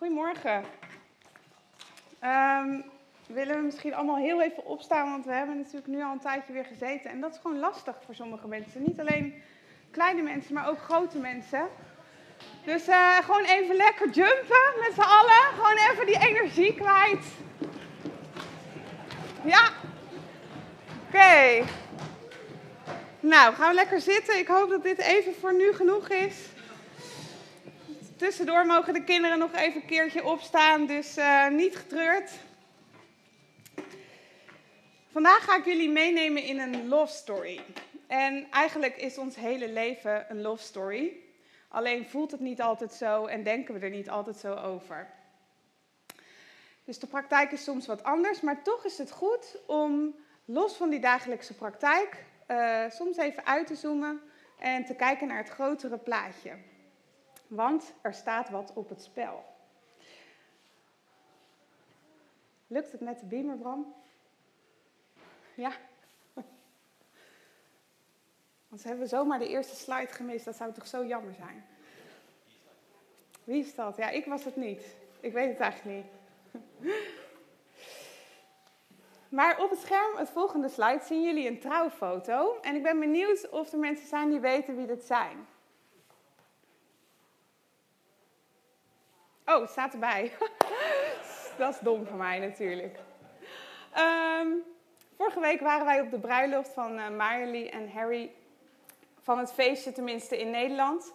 Goedemorgen. Ehm, willen we misschien allemaal heel even opstaan, want we hebben natuurlijk nu al een tijdje weer gezeten. En dat is gewoon lastig voor sommige mensen. Niet alleen kleine mensen, maar ook grote mensen. Dus eh, gewoon even lekker jumpen met z'n allen. Gewoon even die energie kwijt. Ja. Oké. Nou, gaan we lekker zitten. Ik hoop dat dit even voor nu genoeg is. Tussendoor mogen de kinderen nog even een keertje opstaan, dus uh, niet getreurd. Vandaag ga ik jullie meenemen in een love story. En eigenlijk is ons hele leven een love story. Alleen voelt het niet altijd zo en denken we er niet altijd zo over. Dus de praktijk is soms wat anders, maar toch is het goed om los van die dagelijkse praktijk uh, soms even uit te zoomen en te kijken naar het grotere plaatje. Want er staat wat op het spel. Lukt het met de beamer, Bram? Ja? Want hebben zomaar de eerste slide gemist. Dat zou toch zo jammer zijn? Wie is dat? Ja, ik was het niet. Ik weet het eigenlijk niet. Maar op het scherm, het volgende slide, zien jullie een trouwfoto. En ik ben benieuwd of er mensen zijn die weten wie dit zijn. Oh, staat erbij. dat is dom van mij natuurlijk. Um, vorige week waren wij op de bruiloft van uh, en Harry. Van het feestje tenminste in Nederland.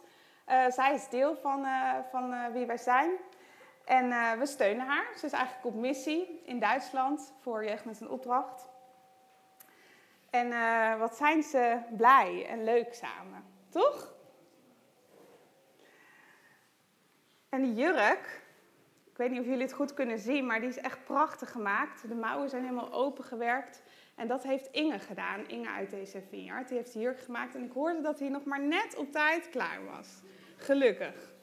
Uh, zij is deel van, uh, van wie wij zijn. En we steunen haar. Ze is eigenlijk op missie in Duitsland voor Jeugd met een opdracht. En wat zijn ze blij en leuk samen, toch? En die jurk, ik weet niet of jullie het goed kunnen zien, maar die is echt prachtig gemaakt. De mouwen zijn helemaal opengewerkt. En dat heeft Inge gedaan, Inge uit deze vineyard. Die heeft de jurk gemaakt en ik hoorde dat hij nog maar net op tijd klaar was. Gelukkig.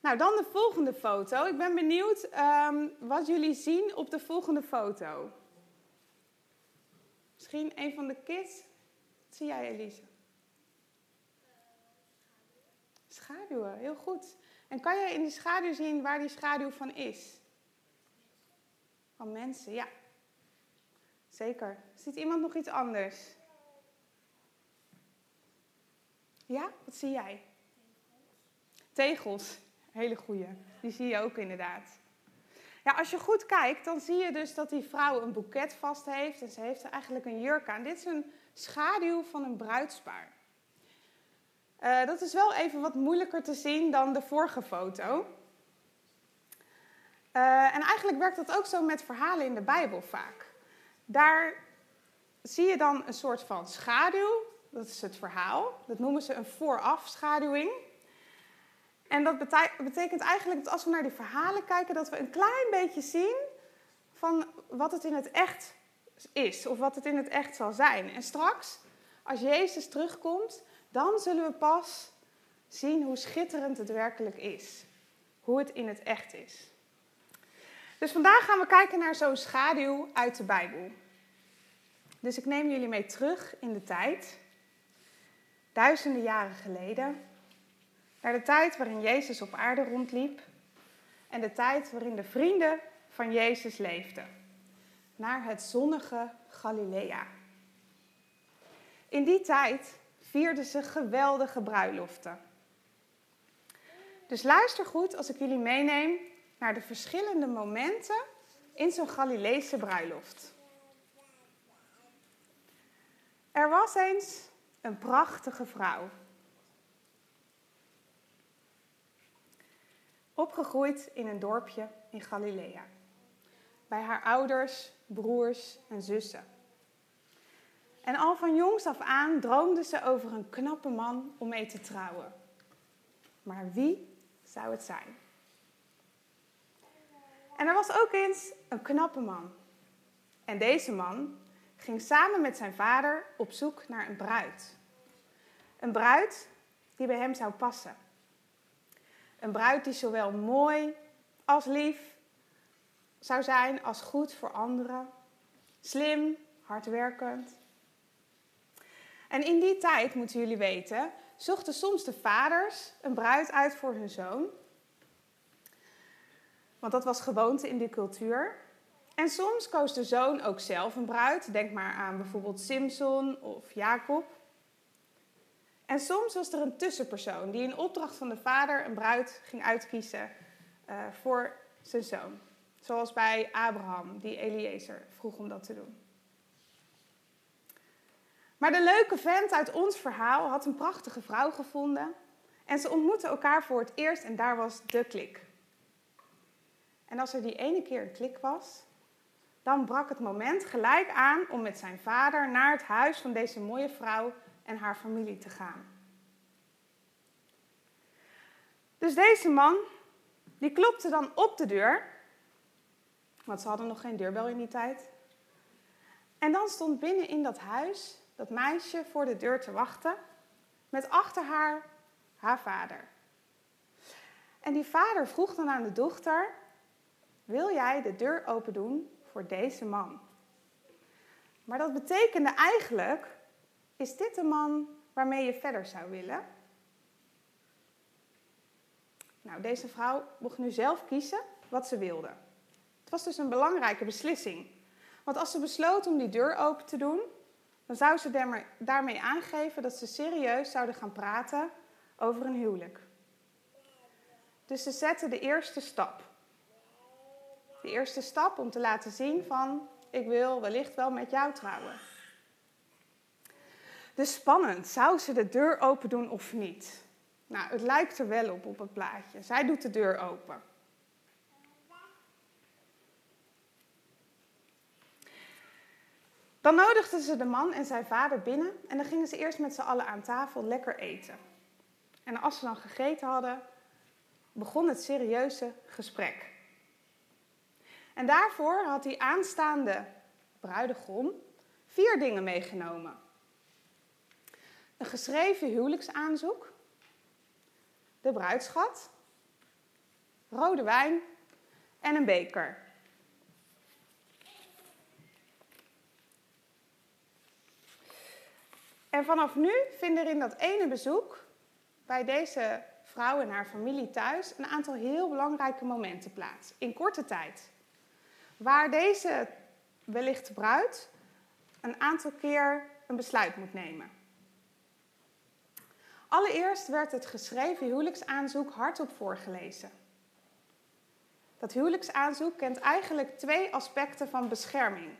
Nou, dan de volgende foto. Ik ben benieuwd um, wat jullie zien op de volgende foto. Misschien een van de kids? Wat zie jij, Elise? Schaduwen, heel goed. En kan je in de schaduw zien waar die schaduw van is? Van mensen, ja. Zeker. Ziet iemand nog iets anders? Ja, wat zie jij? Tegels. Hele goeie. Die zie je ook inderdaad. Ja, als je goed kijkt, dan zie je dus dat die vrouw een boeket vast heeft. En ze heeft eigenlijk een jurk aan. Dit is een schaduw van een bruidspaar. Uh, dat is wel even wat moeilijker te zien dan de vorige foto. Uh, en eigenlijk werkt dat ook zo met verhalen in de Bijbel vaak. Daar zie je dan een soort van schaduw, dat is het verhaal. Dat noemen ze een voorafschaduwing. En dat betekent eigenlijk dat als we naar die verhalen kijken, dat we een klein beetje zien van wat het in het echt is, of wat het in het echt zal zijn. En straks, als Jezus terugkomt, dan zullen we pas zien hoe schitterend het werkelijk is. Hoe het in het echt is. Dus vandaag gaan we kijken naar zo'n schaduw uit de Bijbel. Dus ik neem jullie mee terug in de tijd, duizenden jaren geleden, naar de tijd waarin Jezus op aarde rondliep en de tijd waarin de vrienden van Jezus leefden, naar het zonnige Galilea. In die tijd vierden ze geweldige bruiloften. Dus luister goed als ik jullie meeneem naar de verschillende momenten in zo'n Galileese bruiloft. Er was eens een prachtige vrouw. Opgegroeid in een dorpje in Galilea. Bij haar ouders, broers en zussen. En al van jongs af aan droomde ze over een knappe man om mee te trouwen. Maar wie zou het zijn? En er was ook eens een knappe man. En deze man ging samen met zijn vader op zoek naar een bruid. Een bruid die bij hem zou passen. Een bruid die zowel mooi als lief zou zijn als goed voor anderen. Slim, hardwerkend en in die tijd, moeten jullie weten, zochten soms de vaders een bruid uit voor hun zoon. Want dat was gewoonte in die cultuur. En soms koos de zoon ook zelf een bruid. Denk maar aan bijvoorbeeld Simson of Jacob. En soms was er een tussenpersoon die in opdracht van de vader een bruid ging uitkiezen uh, voor zijn zoon. Zoals bij Abraham, die Eliezer vroeg om dat te doen. Maar de leuke vent uit ons verhaal had een prachtige vrouw gevonden. En ze ontmoetten elkaar voor het eerst en daar was de klik. En als er die ene keer een klik was, dan brak het moment gelijk aan om met zijn vader naar het huis van deze mooie vrouw en haar familie te gaan. Dus deze man, die klopte dan op de deur, want ze hadden nog geen deurbel in die tijd. En dan stond binnen in dat huis dat meisje voor de deur te wachten, met achter haar haar vader. En die vader vroeg dan aan de dochter: Wil jij de deur open doen voor deze man? Maar dat betekende eigenlijk: Is dit de man waarmee je verder zou willen? Nou, deze vrouw mocht nu zelf kiezen wat ze wilde. Het was dus een belangrijke beslissing. Want als ze besloot om die deur open te doen, dan zou ze daarmee aangeven dat ze serieus zouden gaan praten over een huwelijk. Dus ze zette de eerste stap. De eerste stap om te laten zien van ik wil wellicht wel met jou trouwen. Dus spannend, zou ze de deur open doen of niet? Nou, het lijkt er wel op op het plaatje. Zij doet de deur open. Dan nodigden ze de man en zijn vader binnen en dan gingen ze eerst met z'n allen aan tafel lekker eten. En als ze dan gegeten hadden, begon het serieuze gesprek. En daarvoor had die aanstaande bruidegom vier dingen meegenomen: een geschreven huwelijksaanzoek, de bruidschat, rode wijn en een beker. En vanaf nu vinden er in dat ene bezoek bij deze vrouw en haar familie thuis een aantal heel belangrijke momenten plaats. In korte tijd. Waar deze wellicht bruid een aantal keer een besluit moet nemen. Allereerst werd het geschreven huwelijksaanzoek hardop voorgelezen. Dat huwelijksaanzoek kent eigenlijk twee aspecten van bescherming.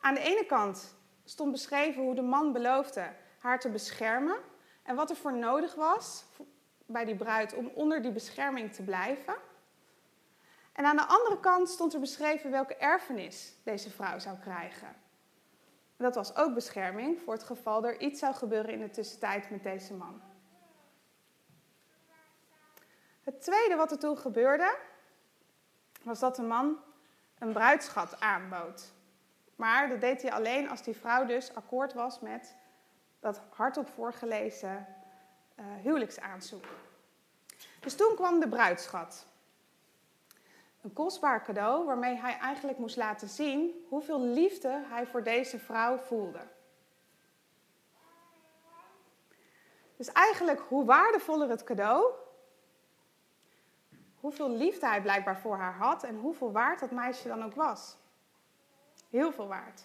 Aan de ene kant stond beschreven hoe de man beloofde haar te beschermen en wat er voor nodig was bij die bruid om onder die bescherming te blijven. En aan de andere kant stond er beschreven welke erfenis deze vrouw zou krijgen. En dat was ook bescherming voor het geval er iets zou gebeuren in de tussentijd met deze man. Het tweede wat er toen gebeurde, was dat de man een bruidschat aanbood. Maar dat deed hij alleen als die vrouw dus akkoord was met dat hardop voorgelezen uh, huwelijksaanzoek. Dus toen kwam de bruidschat. Een kostbaar cadeau waarmee hij eigenlijk moest laten zien hoeveel liefde hij voor deze vrouw voelde. Dus eigenlijk hoe waardevoller het cadeau, hoeveel liefde hij blijkbaar voor haar had en hoeveel waard dat meisje dan ook was. Heel veel waard.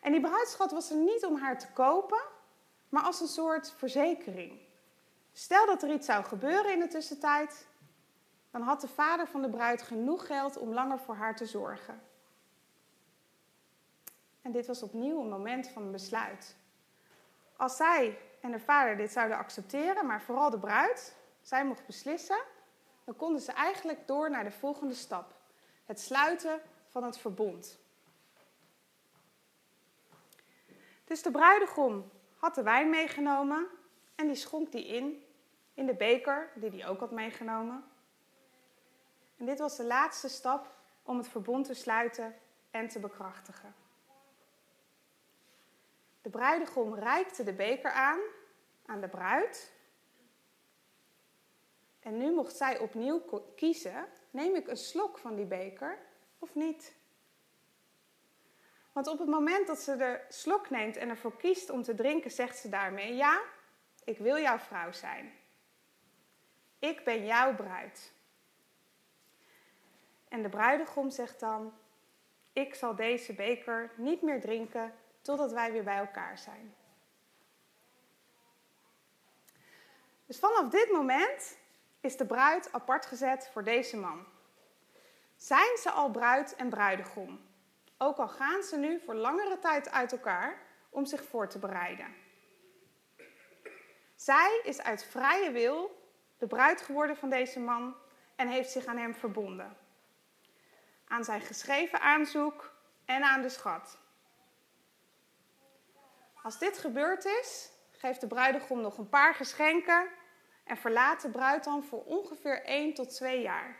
En die bruidschat was er niet om haar te kopen, maar als een soort verzekering. Stel dat er iets zou gebeuren in de tussentijd, dan had de vader van de bruid genoeg geld om langer voor haar te zorgen. En dit was opnieuw een moment van een besluit. Als zij en de vader dit zouden accepteren, maar vooral de bruid, zij mocht beslissen, dan konden ze eigenlijk door naar de volgende stap: het sluiten van het verbond. Dus de bruidegom had de wijn meegenomen en die schonk die in, in de beker die hij ook had meegenomen. En dit was de laatste stap om het verbond te sluiten en te bekrachtigen. De bruidegom reikte de beker aan aan de bruid. En nu mocht zij opnieuw kiezen: neem ik een slok van die beker of niet? Want op het moment dat ze de slok neemt en ervoor kiest om te drinken, zegt ze daarmee: Ja, ik wil jouw vrouw zijn. Ik ben jouw bruid. En de bruidegom zegt dan: Ik zal deze beker niet meer drinken totdat wij weer bij elkaar zijn. Dus vanaf dit moment is de bruid apart gezet voor deze man. Zijn ze al bruid en bruidegom? Ook al gaan ze nu voor langere tijd uit elkaar om zich voor te bereiden. Zij is uit vrije wil de bruid geworden van deze man en heeft zich aan hem verbonden. Aan zijn geschreven aanzoek en aan de schat. Als dit gebeurd is, geeft de bruidegom nog een paar geschenken en verlaat de bruid dan voor ongeveer 1 tot 2 jaar.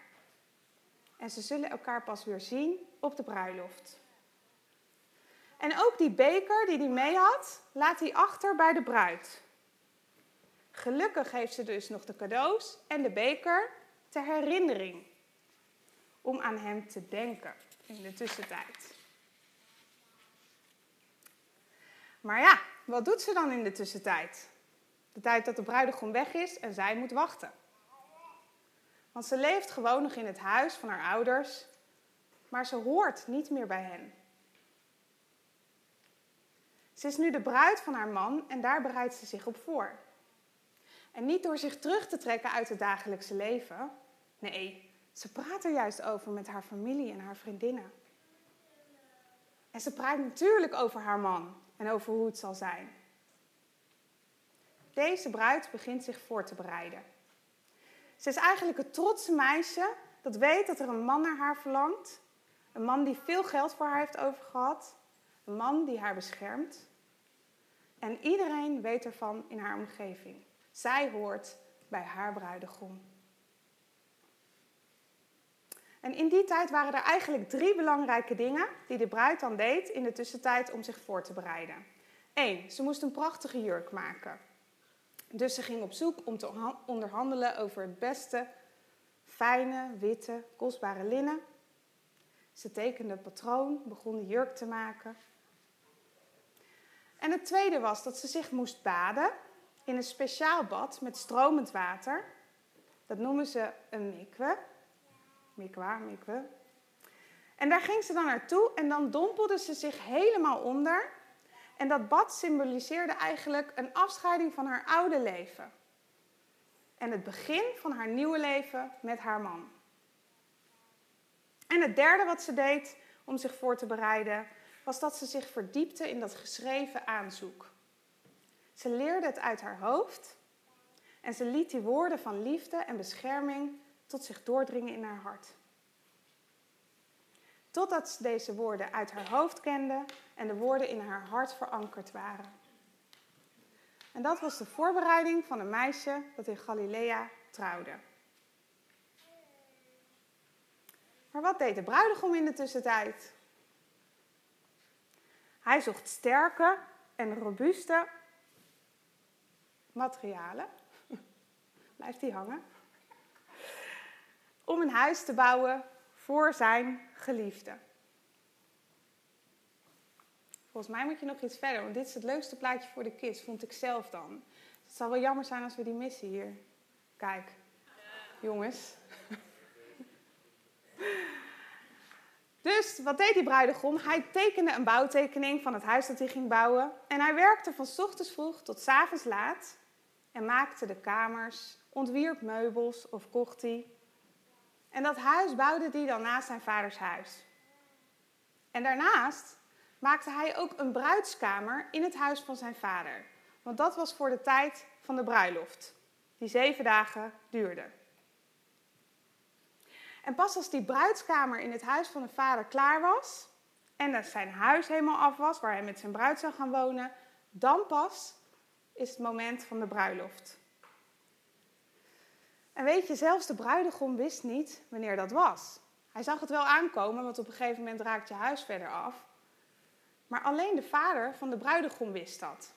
En ze zullen elkaar pas weer zien op de bruiloft. En ook die beker die hij mee had, laat hij achter bij de bruid. Gelukkig heeft ze dus nog de cadeaus en de beker ter herinnering. Om aan hem te denken in de tussentijd. Maar ja, wat doet ze dan in de tussentijd? De tijd dat de bruidegom weg is en zij moet wachten. Want ze leeft gewoon nog in het huis van haar ouders, maar ze hoort niet meer bij hen. Ze is nu de bruid van haar man en daar bereidt ze zich op voor. En niet door zich terug te trekken uit het dagelijkse leven. Nee, ze praat er juist over met haar familie en haar vriendinnen. En ze praat natuurlijk over haar man en over hoe het zal zijn. Deze bruid begint zich voor te bereiden. Ze is eigenlijk het trotse meisje dat weet dat er een man naar haar verlangt. Een man die veel geld voor haar heeft overgehad. Een man die haar beschermt. En iedereen weet ervan in haar omgeving. Zij hoort bij haar bruidegom. En in die tijd waren er eigenlijk drie belangrijke dingen die de bruid dan deed in de tussentijd om zich voor te bereiden. Eén, ze moest een prachtige jurk maken. Dus ze ging op zoek om te onderhandelen over het beste, fijne, witte, kostbare linnen. Ze tekende het patroon, begon de jurk te maken. En het tweede was dat ze zich moest baden in een speciaal bad met stromend water. Dat noemen ze een mikwe. Mikwa, mikwe. En daar ging ze dan naartoe en dan dompelde ze zich helemaal onder. En dat bad symboliseerde eigenlijk een afscheiding van haar oude leven. En het begin van haar nieuwe leven met haar man. En het derde wat ze deed om zich voor te bereiden, was dat ze zich verdiepte in dat geschreven aanzoek. Ze leerde het uit haar hoofd en ze liet die woorden van liefde en bescherming tot zich doordringen in haar hart. Totdat ze deze woorden uit haar hoofd kende en de woorden in haar hart verankerd waren. En dat was de voorbereiding van een meisje dat in Galilea trouwde. Maar wat deed de bruidegom in de tussentijd? Hij zocht sterke en robuuste materialen. Blijft die hangen? Om een huis te bouwen voor zijn geliefde. Volgens mij moet je nog iets verder, want dit is het leukste plaatje voor de kids, vond ik zelf dan. Het zal wel jammer zijn als we die missen hier. Kijk, jongens. Dus wat deed die bruidegom? Hij tekende een bouwtekening van het huis dat hij ging bouwen. En hij werkte van ochtends vroeg tot avonds laat. En maakte de kamers, ontwierp meubels of kocht hij. En dat huis bouwde hij dan naast zijn vaders huis. En daarnaast maakte hij ook een bruidskamer in het huis van zijn vader. Want dat was voor de tijd van de bruiloft, die zeven dagen duurde. En pas als die bruidskamer in het huis van de vader klaar was en zijn huis helemaal af was, waar hij met zijn bruid zou gaan wonen, dan pas is het moment van de bruiloft. En weet je, zelfs de bruidegom wist niet wanneer dat was. Hij zag het wel aankomen, want op een gegeven moment raakt je huis verder af. Maar alleen de vader van de bruidegom wist dat.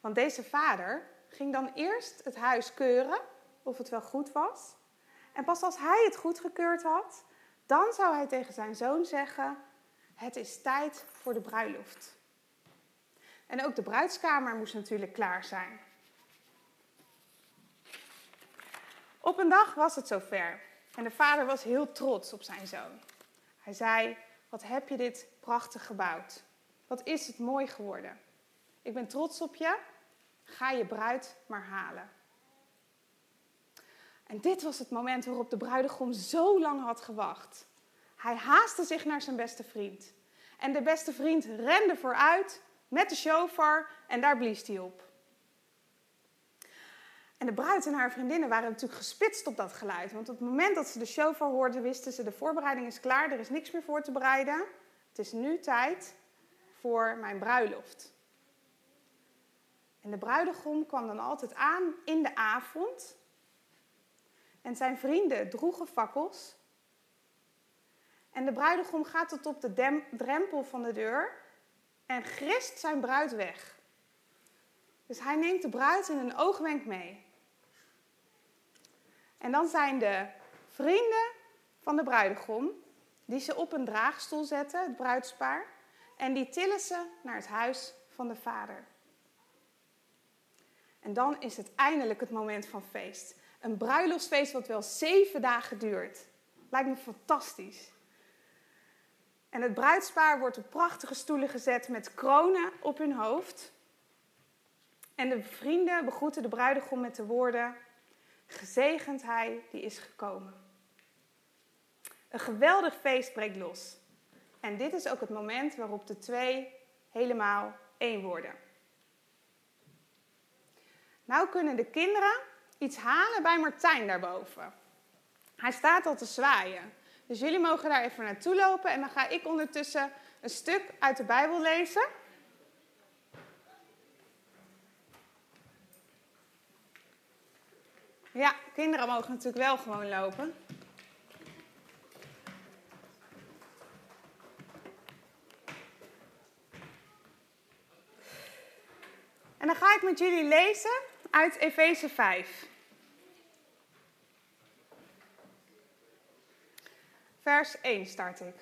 Want deze vader ging dan eerst het huis keuren of het wel goed was. En pas als hij het goedgekeurd had, dan zou hij tegen zijn zoon zeggen: Het is tijd voor de bruiloft. En ook de bruidskamer moest natuurlijk klaar zijn. Op een dag was het zover en de vader was heel trots op zijn zoon. Hij zei: Wat heb je dit prachtig gebouwd? Wat is het mooi geworden? Ik ben trots op je. Ga je bruid maar halen. En dit was het moment waarop de bruidegom zo lang had gewacht. Hij haastte zich naar zijn beste vriend. En de beste vriend rende vooruit met de shofar en daar blies hij op. En de bruid en haar vriendinnen waren natuurlijk gespitst op dat geluid. Want op het moment dat ze de shofar hoorden, wisten ze: de voorbereiding is klaar, er is niks meer voor te bereiden. Het is nu tijd voor mijn bruiloft. En de bruidegom kwam dan altijd aan in de avond. En zijn vrienden droegen fakkels. En de bruidegom gaat tot op de drempel van de deur en grist zijn bruid weg. Dus hij neemt de bruid in een oogwenk mee. En dan zijn de vrienden van de bruidegom, die ze op een draagstoel zetten, het bruidspaar, en die tillen ze naar het huis van de vader. En dan is het eindelijk het moment van feest. Een bruiloftsfeest wat wel zeven dagen duurt. Lijkt me fantastisch. En het bruidspaar wordt op prachtige stoelen gezet met kronen op hun hoofd. En de vrienden begroeten de bruidegom met de woorden: Gezegend hij die is gekomen. Een geweldig feest breekt los. En dit is ook het moment waarop de twee helemaal één worden. Nou kunnen de kinderen iets halen bij Martijn daarboven. Hij staat al te zwaaien. Dus jullie mogen daar even naartoe lopen en dan ga ik ondertussen een stuk uit de Bijbel lezen. Ja, kinderen mogen natuurlijk wel gewoon lopen. En dan ga ik met jullie lezen uit Efeze 5. Vers 1 start ik.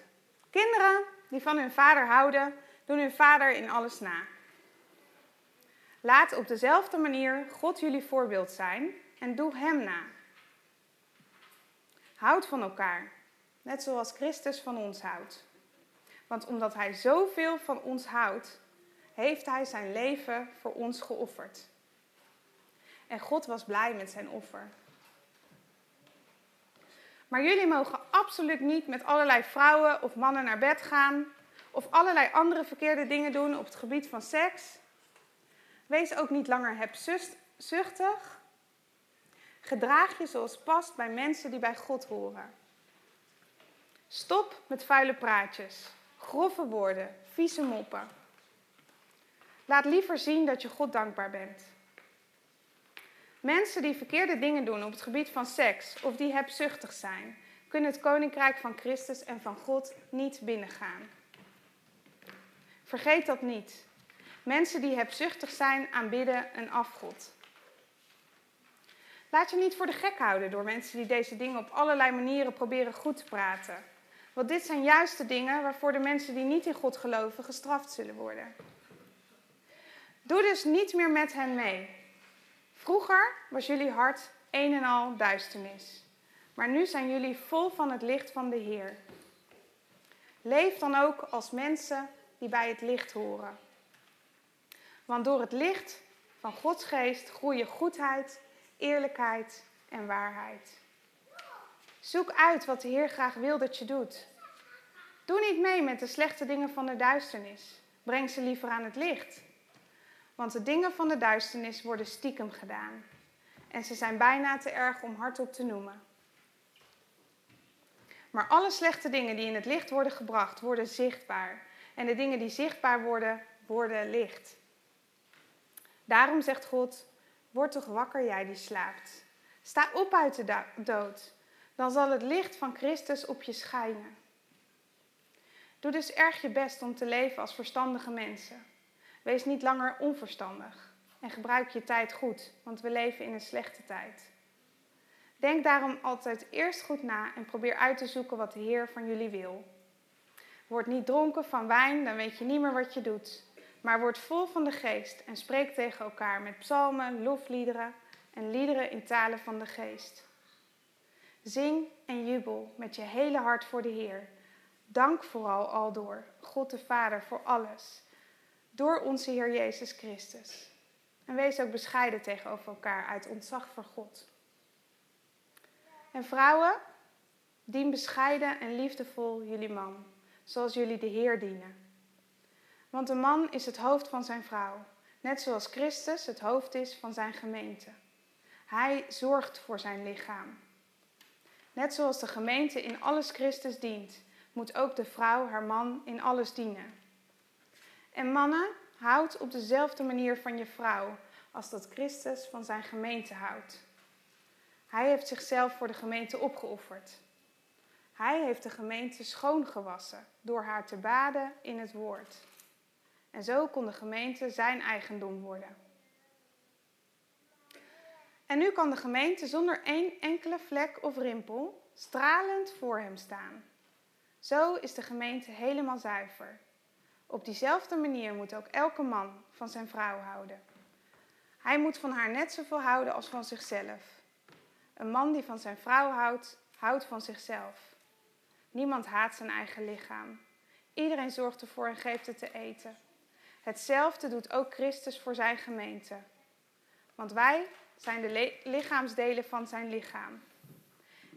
Kinderen die van hun vader houden, doen hun vader in alles na. Laat op dezelfde manier God jullie voorbeeld zijn en doe Hem na. Houd van elkaar, net zoals Christus van ons houdt. Want omdat Hij zoveel van ons houdt, heeft Hij zijn leven voor ons geofferd. En God was blij met zijn offer. Maar jullie mogen absoluut niet met allerlei vrouwen of mannen naar bed gaan of allerlei andere verkeerde dingen doen op het gebied van seks. Wees ook niet langer hebzuchtig. Gedraag je zoals past bij mensen die bij God horen. Stop met vuile praatjes, grove woorden, vieze moppen. Laat liever zien dat je God dankbaar bent. Mensen die verkeerde dingen doen op het gebied van seks of die hebzuchtig zijn, kunnen het koninkrijk van Christus en van God niet binnengaan. Vergeet dat niet. Mensen die hebzuchtig zijn, aanbidden een afgod. Laat je niet voor de gek houden door mensen die deze dingen op allerlei manieren proberen goed te praten. Want dit zijn juist de dingen waarvoor de mensen die niet in God geloven gestraft zullen worden. Doe dus niet meer met hen mee. Vroeger was jullie hart een en al duisternis, maar nu zijn jullie vol van het licht van de Heer. Leef dan ook als mensen die bij het licht horen. Want door het licht van Gods geest groeien goedheid, eerlijkheid en waarheid. Zoek uit wat de Heer graag wil dat je doet. Doe niet mee met de slechte dingen van de duisternis. Breng ze liever aan het licht. Want de dingen van de duisternis worden stiekem gedaan. En ze zijn bijna te erg om hardop te noemen. Maar alle slechte dingen die in het licht worden gebracht, worden zichtbaar. En de dingen die zichtbaar worden, worden licht. Daarom zegt God: Word toch wakker, jij die slaapt. Sta op uit de dood. Dan zal het licht van Christus op je schijnen. Doe dus erg je best om te leven als verstandige mensen. Wees niet langer onverstandig en gebruik je tijd goed, want we leven in een slechte tijd. Denk daarom altijd eerst goed na en probeer uit te zoeken wat de Heer van jullie wil. Word niet dronken van wijn, dan weet je niet meer wat je doet. Maar word vol van de geest en spreek tegen elkaar met psalmen, lofliederen en liederen in talen van de geest. Zing en jubel met je hele hart voor de Heer. Dank vooral al door God de Vader voor alles. Door onze Heer Jezus Christus. En wees ook bescheiden tegenover elkaar uit ontzag voor God. En vrouwen, dien bescheiden en liefdevol jullie man, zoals jullie de Heer dienen. Want de man is het hoofd van zijn vrouw, net zoals Christus het hoofd is van zijn gemeente. Hij zorgt voor zijn lichaam. Net zoals de gemeente in alles Christus dient, moet ook de vrouw haar man in alles dienen. En mannen, houd op dezelfde manier van je vrouw als dat Christus van zijn gemeente houdt. Hij heeft zichzelf voor de gemeente opgeofferd. Hij heeft de gemeente schoongewassen door haar te baden in het woord. En zo kon de gemeente zijn eigendom worden. En nu kan de gemeente zonder één enkele vlek of rimpel stralend voor hem staan. Zo is de gemeente helemaal zuiver. Op diezelfde manier moet ook elke man van zijn vrouw houden. Hij moet van haar net zoveel houden als van zichzelf. Een man die van zijn vrouw houdt, houdt van zichzelf. Niemand haat zijn eigen lichaam. Iedereen zorgt ervoor en geeft het te eten. Hetzelfde doet ook Christus voor zijn gemeente. Want wij zijn de lichaamsdelen van zijn lichaam.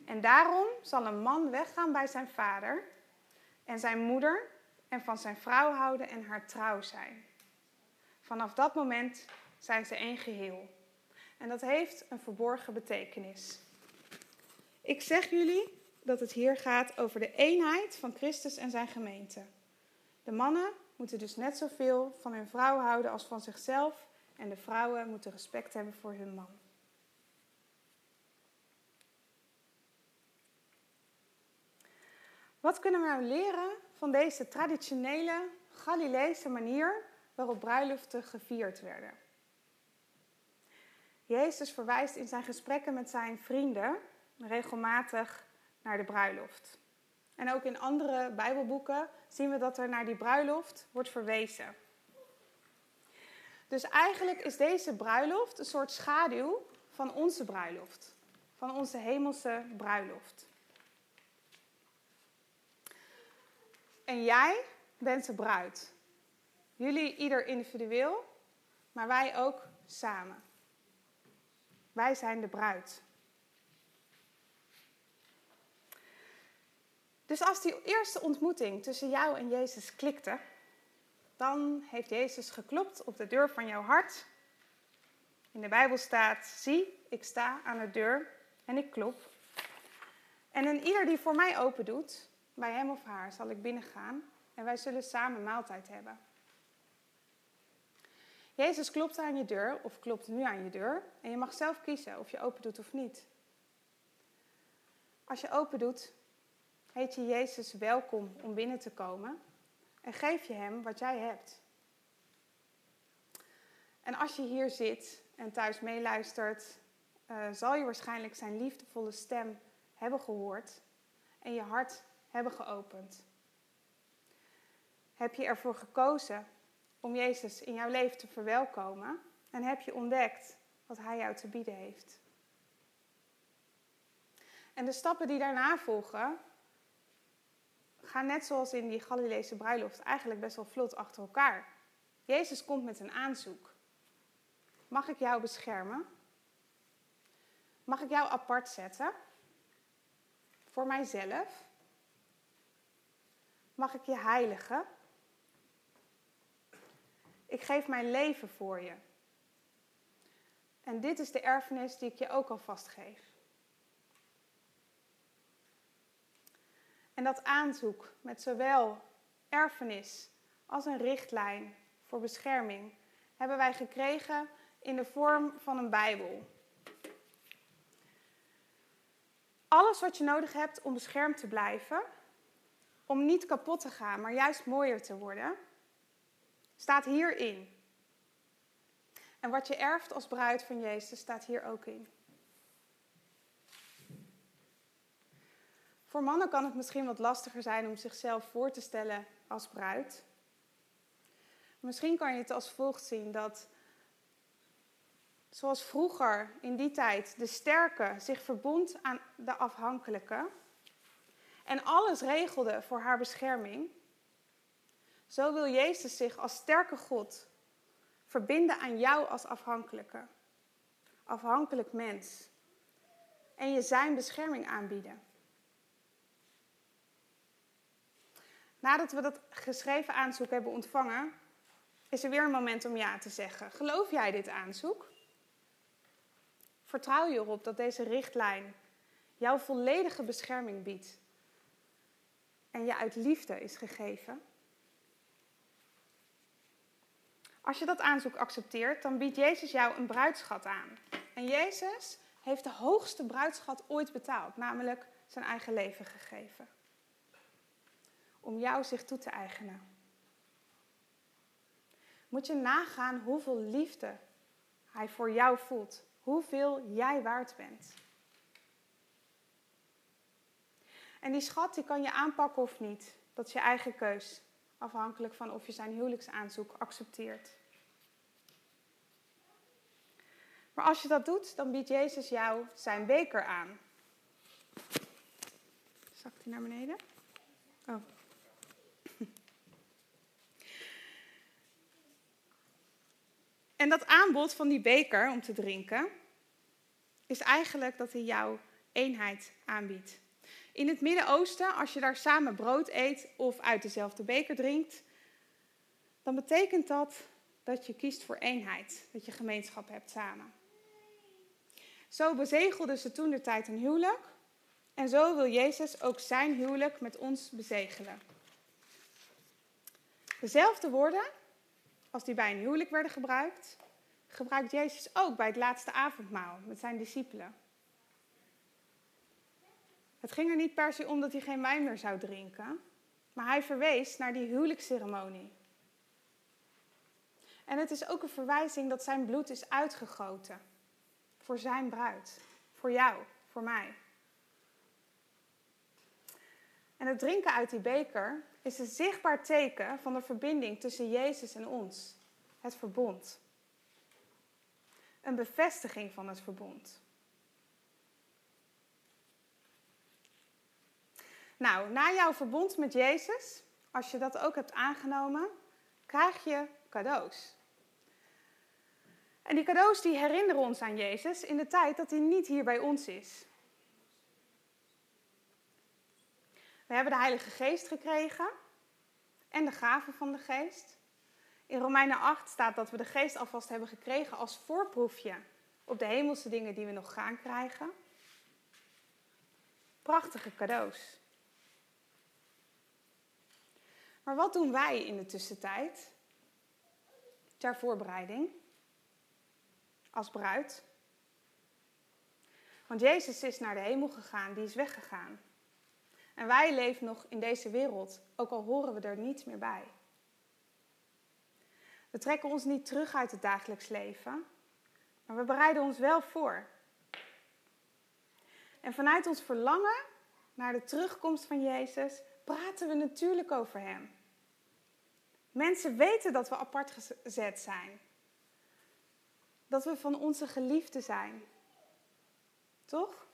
En daarom zal een man weggaan bij zijn vader en zijn moeder en van zijn vrouw houden en haar trouw zijn. Vanaf dat moment zijn ze één geheel. En dat heeft een verborgen betekenis. Ik zeg jullie dat het hier gaat over de eenheid van Christus en zijn gemeente. De mannen moeten dus net zoveel van hun vrouw houden als van zichzelf en de vrouwen moeten respect hebben voor hun man. Wat kunnen we nou leren van deze traditionele Galileese manier waarop bruiloften gevierd werden? Jezus verwijst in zijn gesprekken met zijn vrienden regelmatig naar de bruiloft. En ook in andere Bijbelboeken zien we dat er naar die bruiloft wordt verwezen. Dus eigenlijk is deze bruiloft een soort schaduw van onze bruiloft, van onze hemelse bruiloft. En jij bent de bruid. Jullie ieder individueel, maar wij ook samen. Wij zijn de bruid. Dus als die eerste ontmoeting tussen jou en Jezus klikte, dan heeft Jezus geklopt op de deur van jouw hart. In de Bijbel staat: Zie, ik sta aan de deur en ik klop. En een ieder die voor mij open doet, bij hem of haar zal ik binnengaan en wij zullen samen maaltijd hebben. Jezus klopt aan je deur of klopt nu aan je deur en je mag zelf kiezen of je open doet of niet. Als je open doet, heet je Jezus welkom om binnen te komen en geef je hem wat jij hebt. En als je hier zit en thuis meeluistert, uh, zal je waarschijnlijk zijn liefdevolle stem hebben gehoord en je hart hebben geopend. Heb je ervoor gekozen om Jezus in jouw leven te verwelkomen en heb je ontdekt wat Hij jou te bieden heeft. En de stappen die daarna volgen, gaan net zoals in die Galileese bruiloft eigenlijk best wel vlot achter elkaar. Jezus komt met een aanzoek. Mag ik jou beschermen? Mag ik jou apart zetten? Voor mijzelf? Mag ik je heiligen? Ik geef mijn leven voor je. En dit is de erfenis die ik je ook alvast geef. En dat aanzoek met zowel erfenis als een richtlijn voor bescherming hebben wij gekregen in de vorm van een Bijbel. Alles wat je nodig hebt om beschermd te blijven, om niet kapot te gaan, maar juist mooier te worden, staat hierin. En wat je erft als bruid van Jezus staat hier ook in. Voor mannen kan het misschien wat lastiger zijn om zichzelf voor te stellen als bruid. Misschien kan je het als volgt zien dat, zoals vroeger in die tijd, de sterke zich verbond aan de afhankelijke en alles regelde voor haar bescherming, zo wil Jezus zich als sterke God verbinden aan jou als afhankelijke, afhankelijk mens, en je zijn bescherming aanbieden. Nadat we dat geschreven aanzoek hebben ontvangen, is er weer een moment om ja te zeggen. Geloof jij dit aanzoek? Vertrouw je erop dat deze richtlijn jouw volledige bescherming biedt en je uit liefde is gegeven? Als je dat aanzoek accepteert, dan biedt Jezus jou een bruidschat aan. En Jezus heeft de hoogste bruidschat ooit betaald, namelijk zijn eigen leven gegeven. Om jou zich toe te eigenen. Moet je nagaan hoeveel liefde hij voor jou voelt, hoeveel jij waard bent. En die schat die kan je aanpakken of niet. Dat is je eigen keus, afhankelijk van of je zijn huwelijksaanzoek accepteert. Maar als je dat doet, dan biedt Jezus jou zijn beker aan. Zakt hij naar beneden? Oh. En dat aanbod van die beker om te drinken, is eigenlijk dat hij jou eenheid aanbiedt. In het Midden-Oosten, als je daar samen brood eet of uit dezelfde beker drinkt, dan betekent dat dat je kiest voor eenheid, dat je gemeenschap hebt samen. Zo bezegelden ze toen de tijd een huwelijk en zo wil Jezus ook zijn huwelijk met ons bezegelen. Dezelfde woorden als die bij een huwelijk werden gebruikt, gebruikt Jezus ook bij het laatste avondmaal met zijn discipelen. Het ging er niet per se om dat hij geen wijn meer zou drinken, maar hij verwees naar die huwelijksceremonie. En het is ook een verwijzing dat zijn bloed is uitgegoten voor zijn bruid, voor jou, voor mij. En het drinken uit die beker is een zichtbaar teken van de verbinding tussen Jezus en ons, het verbond. Een bevestiging van het verbond. Nou, na jouw verbond met Jezus, als je dat ook hebt aangenomen, krijg je cadeaus. En die cadeaus die herinneren ons aan Jezus in de tijd dat hij niet hier bij ons is. We hebben de Heilige Geest gekregen en de gaven van de Geest. In Romeinen 8 staat dat we de Geest alvast hebben gekregen als voorproefje op de hemelse dingen die we nog gaan krijgen. Prachtige cadeaus. Maar wat doen wij in de tussentijd ter voorbereiding als bruid? Want Jezus is naar de hemel gegaan, die is weggegaan. En wij leven nog in deze wereld, ook al horen we er niet meer bij. We trekken ons niet terug uit het dagelijks leven, maar we bereiden ons wel voor. En vanuit ons verlangen naar de terugkomst van Jezus praten we natuurlijk over Hem. Mensen weten dat we apart gezet zijn. Dat we van onze geliefde zijn. Toch?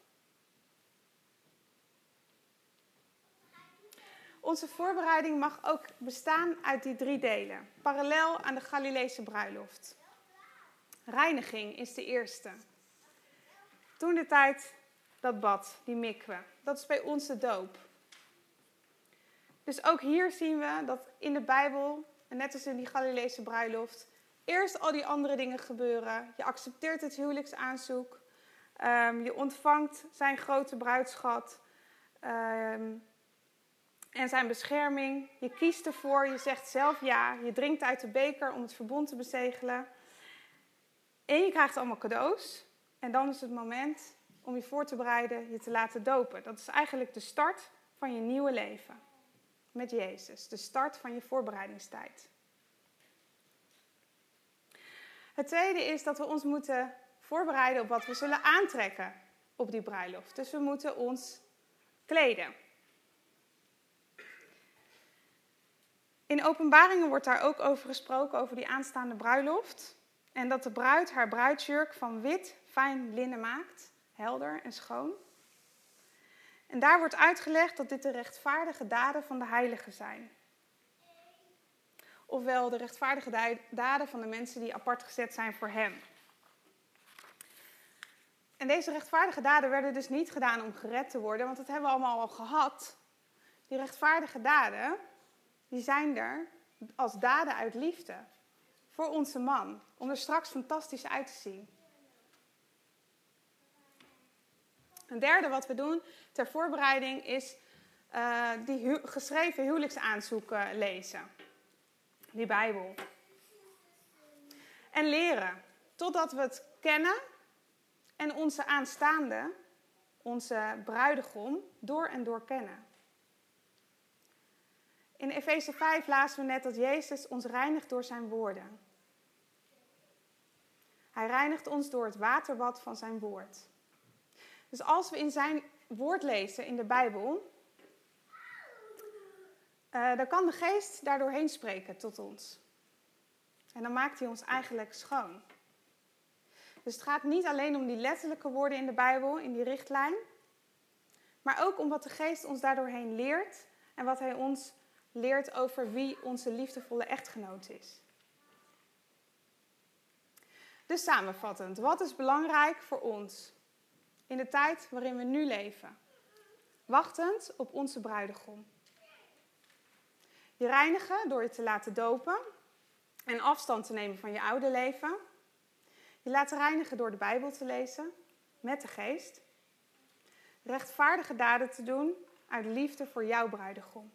Onze voorbereiding mag ook bestaan uit die drie delen, parallel aan de Galileese bruiloft. Reiniging is de eerste. Toen de tijd dat bad, die mikwe, dat is bij ons de doop. Dus ook hier zien we dat in de Bijbel, net als in die Galileese bruiloft, eerst al die andere dingen gebeuren. Je accepteert het huwelijksaanzoek, um, je ontvangt zijn grote bruidschat. Um, en zijn bescherming. Je kiest ervoor, je zegt zelf ja, je drinkt uit de beker om het verbond te bezegelen. En je krijgt allemaal cadeaus. En dan is het moment om je voor te bereiden, je te laten dopen. Dat is eigenlijk de start van je nieuwe leven met Jezus, de start van je voorbereidingstijd. Het tweede is dat we ons moeten voorbereiden op wat we zullen aantrekken op die bruiloft. Dus we moeten ons kleden. In openbaringen wordt daar ook over gesproken, over die aanstaande bruiloft. En dat de bruid haar bruidsjurk van wit, fijn linnen maakt, helder en schoon. En daar wordt uitgelegd dat dit de rechtvaardige daden van de heiligen zijn. Ofwel de rechtvaardige daden van de mensen die apart gezet zijn voor hem. En deze rechtvaardige daden werden dus niet gedaan om gered te worden, want dat hebben we allemaal al gehad. Die rechtvaardige daden, die zijn er als daden uit liefde voor onze man, om er straks fantastisch uit te zien. Een derde wat we doen ter voorbereiding is uh, die geschreven huwelijksaanzoeken lezen. Die Bijbel. En leren. Totdat we het kennen en onze aanstaande, onze bruidegom, door en door kennen. In Efeze 5 lazen we net dat Jezus ons reinigt door zijn woorden. Hij reinigt ons door het waterbad van zijn woord. Dus als we in zijn woord lezen in de Bijbel, uh, dan kan de geest daardoorheen spreken tot ons. En dan maakt hij ons eigenlijk schoon. Dus het gaat niet alleen om die letterlijke woorden in de Bijbel, in die richtlijn, maar ook om wat de geest ons daardoorheen leert en wat hij ons leert over wie onze liefdevolle echtgenoot is. Dus samenvattend, wat is belangrijk voor ons in de tijd waarin we nu leven? Wachtend op onze bruidegom. Je reinigen door je te laten dopen en afstand te nemen van je oude leven. Je laten reinigen door de Bijbel te lezen met de geest. Rechtvaardige daden te doen uit liefde voor jouw bruidegom.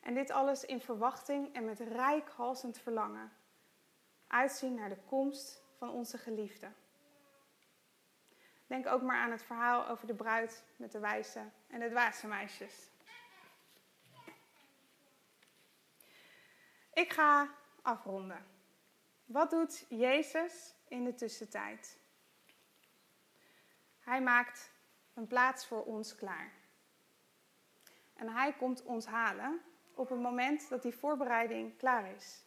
En dit alles in verwachting en met rijkhalsend verlangen. Uitzien naar de komst van onze geliefde. Denk ook maar aan het verhaal over de bruid met de wijze en de dwaze meisjes. Ik ga afronden. Wat doet Jezus in de tussentijd? Hij maakt een plaats voor ons klaar. En hij komt ons halen op het moment dat die voorbereiding klaar is.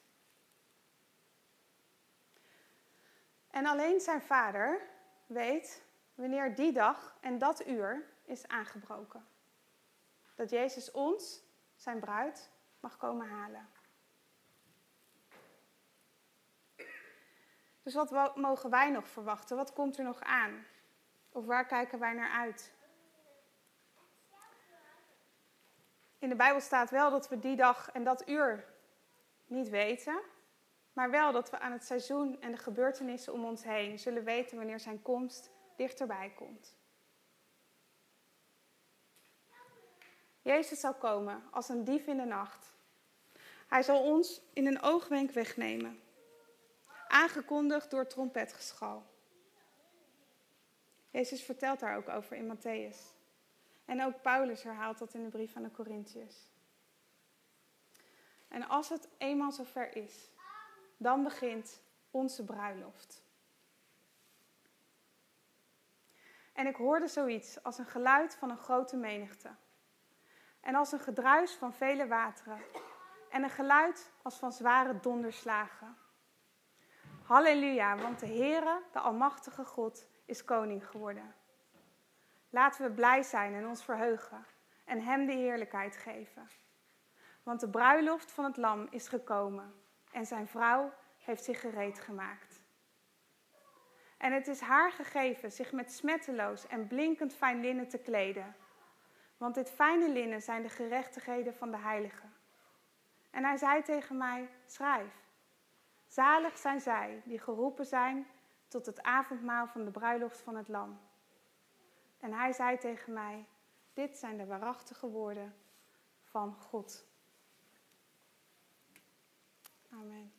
En alleen zijn vader weet wanneer die dag en dat uur is aangebroken. Dat Jezus ons, zijn bruid, mag komen halen. Dus wat mogen wij nog verwachten? Wat komt er nog aan? Of waar kijken wij naar uit? In de Bijbel staat wel dat we die dag en dat uur niet weten, maar wel dat we aan het seizoen en de gebeurtenissen om ons heen zullen weten wanneer zijn komst dichterbij komt. Jezus zal komen als een dief in de nacht. Hij zal ons in een oogwenk wegnemen aangekondigd door trompetgeschal. Jezus vertelt daar ook over in Matthäus. En ook Paulus herhaalt dat in de brief aan de Corinthiërs. En als het eenmaal zover is, dan begint onze bruiloft. En ik hoorde zoiets als een geluid van een grote menigte. En als een gedruis van vele wateren. En een geluid als van zware donderslagen. Halleluja, want de Heere, de Almachtige God, is koning geworden. Laten we blij zijn en ons verheugen en Hem de heerlijkheid geven. Want de bruiloft van het lam is gekomen en zijn vrouw heeft zich gereed gemaakt. En het is haar gegeven zich met smetteloos en blinkend fijn linnen te kleden. Want dit fijne linnen zijn de gerechtigheden van de heiligen. En hij zei tegen mij, schrijf. Zalig zijn zij die geroepen zijn tot het avondmaal van de bruiloft van het Lam. En hij zei tegen mij: Dit zijn de waarachtige woorden van God. Amen.